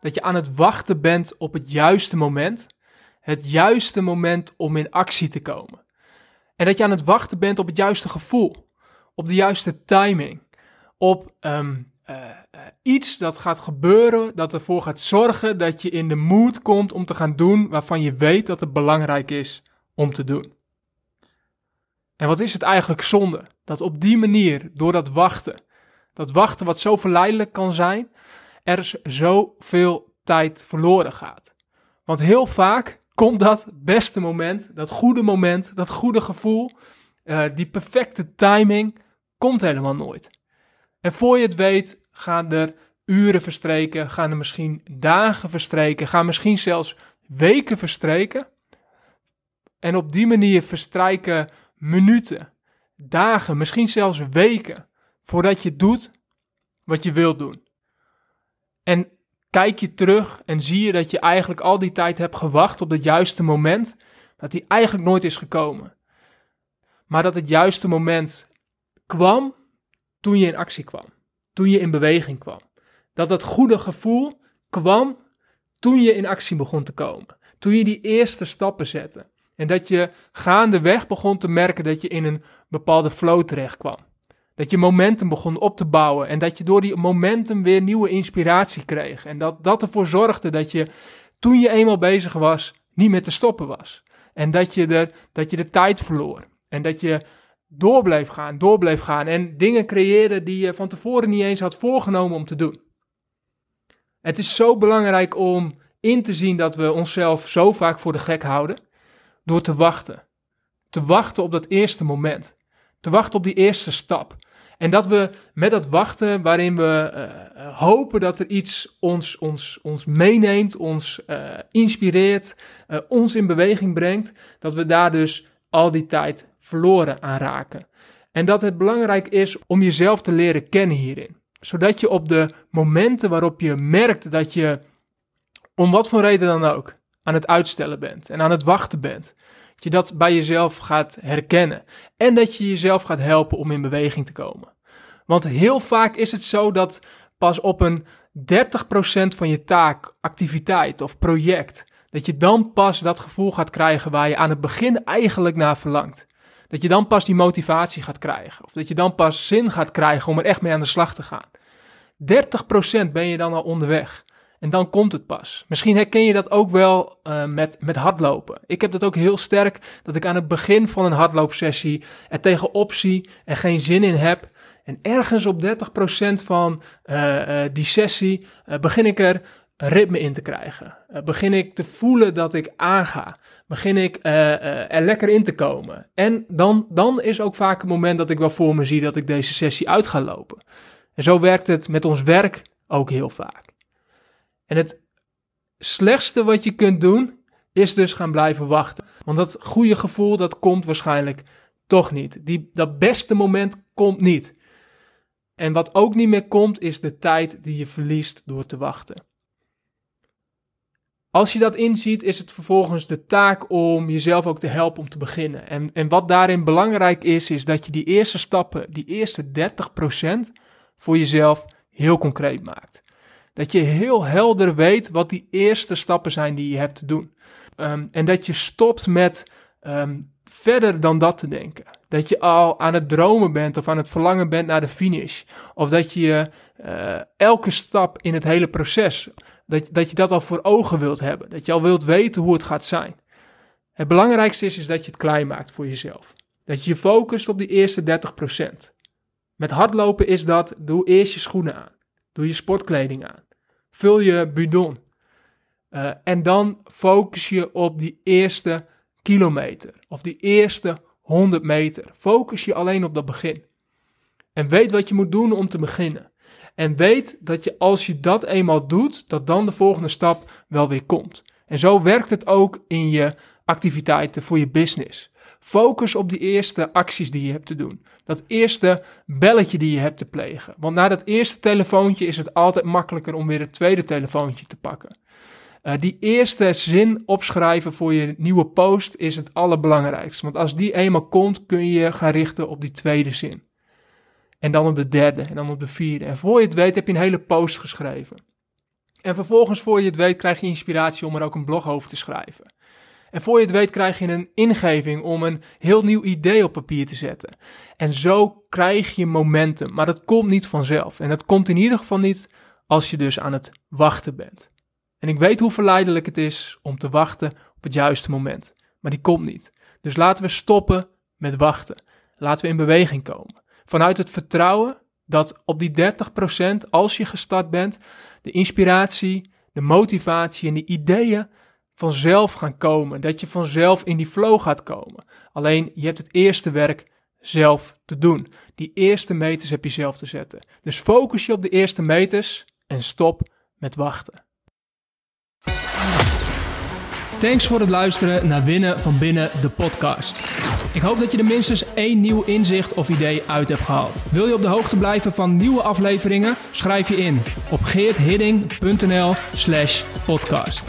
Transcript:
Dat je aan het wachten bent op het juiste moment. Het juiste moment om in actie te komen. En dat je aan het wachten bent op het juiste gevoel. Op de juiste timing. Op ehm, eh, eh, iets dat gaat gebeuren, dat ervoor gaat zorgen dat je in de mood komt om te gaan doen waarvan je weet dat het belangrijk is om te doen. En wat is het eigenlijk zonde? Dat op die manier, door dat wachten, dat wachten wat zo verleidelijk kan zijn, er zoveel tijd verloren gaat. Want heel vaak komt dat beste moment, dat goede moment, dat goede gevoel, uh, die perfecte timing, komt helemaal nooit. En voor je het weet, gaan er uren verstreken, gaan er misschien dagen verstreken, gaan misschien zelfs weken verstreken. En op die manier verstrijken minuten, dagen, misschien zelfs weken voordat je doet wat je wilt doen. En kijk je terug en zie je dat je eigenlijk al die tijd hebt gewacht op het juiste moment, dat die eigenlijk nooit is gekomen. Maar dat het juiste moment kwam toen je in actie kwam, toen je in beweging kwam. Dat dat goede gevoel kwam toen je in actie begon te komen, toen je die eerste stappen zette. En dat je gaandeweg begon te merken dat je in een bepaalde flow terecht kwam. Dat je momentum begon op te bouwen en dat je door die momentum weer nieuwe inspiratie kreeg. En dat dat ervoor zorgde dat je toen je eenmaal bezig was, niet meer te stoppen was. En dat je de, dat je de tijd verloor. En dat je door bleef gaan, door bleef gaan. En dingen creëerde die je van tevoren niet eens had voorgenomen om te doen. Het is zo belangrijk om in te zien dat we onszelf zo vaak voor de gek houden. Door te wachten. Te wachten op dat eerste moment. Te wachten op die eerste stap. En dat we met dat wachten, waarin we uh, hopen dat er iets ons, ons, ons meeneemt, ons uh, inspireert, ons in beweging brengt, dat we daar dus al die tijd verloren aan raken. En dat het belangrijk is om jezelf te leren kennen hierin. Zodat je op de momenten waarop je merkt dat je, om wat voor reden dan ook, aan het uitstellen bent en aan het wachten bent, dat je dat bij jezelf gaat herkennen. En dat je jezelf gaat helpen om in beweging te komen. Want heel vaak is het zo dat pas op een 30% van je taak, activiteit of project, dat je dan pas dat gevoel gaat krijgen waar je aan het begin eigenlijk naar verlangt. Dat je dan pas die motivatie gaat krijgen. Of dat je dan pas zin gaat krijgen om er echt mee aan de slag te gaan. 30% ben je dan al onderweg. En dan komt het pas. Misschien herken je dat ook wel uh, met, met hardlopen. Ik heb dat ook heel sterk, dat ik aan het begin van een hardloopsessie er tegenop zie en geen zin in heb. En ergens op 30% van uh, uh, die sessie begin ik er ritme in te krijgen. begin ik te voelen dat ik aanga. Begin ik er lekker in te komen. En dan, dan is ook vaak een moment dat ik wel voor me zie dat ik deze sessie uit ga lopen. En zo werkt het met ons werk ook heel vaak. En het slechtste wat je kunt doen, is dus gaan blijven wachten. Want dat goede gevoel, dat komt waarschijnlijk toch niet. Die, dat beste moment komt niet. En wat ook niet meer komt, is de tijd die je verliest door te wachten. Als je dat inziet, is het vervolgens de taak om jezelf ook te helpen om te beginnen. En, en wat daarin belangrijk is, is dat je die eerste stappen, die eerste 30% voor jezelf heel concreet maakt. Dat je heel helder weet wat die eerste stappen zijn die je hebt te doen. Um, en dat je stopt met um, verder dan dat te denken. Dat je al aan het dromen bent of aan het verlangen bent naar de finish. Of dat je uh, elke stap in het hele proces, dat, dat je dat al voor ogen wilt hebben. Dat je al wilt weten hoe het gaat zijn. Het belangrijkste is, is dat je het klein maakt voor jezelf. Dat je je focust op die eerste 30%. Met hardlopen is dat, doe eerst je schoenen aan. Doe je sportkleding aan. Vul je bidon. Uh, en dan focus je op die eerste kilometer of die eerste 100 meter. Focus je alleen op dat begin. En weet wat je moet doen om te beginnen. En weet dat je als je dat eenmaal doet, dat dan de volgende stap wel weer komt. En zo werkt het ook in je activiteiten voor je business. Focus op die eerste acties die je hebt te doen. Dat eerste belletje die je hebt te plegen. Want na dat eerste telefoontje is het altijd makkelijker om weer het tweede telefoontje te pakken. Uh, die eerste zin opschrijven voor je nieuwe post is het allerbelangrijkste. Want als die eenmaal komt, kun je je gaan richten op die tweede zin. En dan op de derde en dan op de vierde. En voor je het weet heb je een hele post geschreven. En vervolgens, voor je het weet, krijg je inspiratie om er ook een blog over te schrijven. En voor je het weet krijg je een ingeving om een heel nieuw idee op papier te zetten. En zo krijg je momentum. Maar dat komt niet vanzelf. En dat komt in ieder geval niet als je dus aan het wachten bent. En ik weet hoe verleidelijk het is om te wachten op het juiste moment. Maar die komt niet. Dus laten we stoppen met wachten. Laten we in beweging komen. Vanuit het vertrouwen dat op die 30% als je gestart bent, de inspiratie, de motivatie en de ideeën vanzelf gaan komen. Dat je vanzelf in die flow gaat komen. Alleen je hebt het eerste werk zelf te doen. Die eerste meters heb je zelf te zetten. Dus focus je op de eerste meters en stop met wachten. Thanks voor het luisteren naar Winnen van Binnen, de podcast. Ik hoop dat je er minstens één nieuw inzicht of idee uit hebt gehaald. Wil je op de hoogte blijven van nieuwe afleveringen? Schrijf je in op geerthidding.nl slash podcast.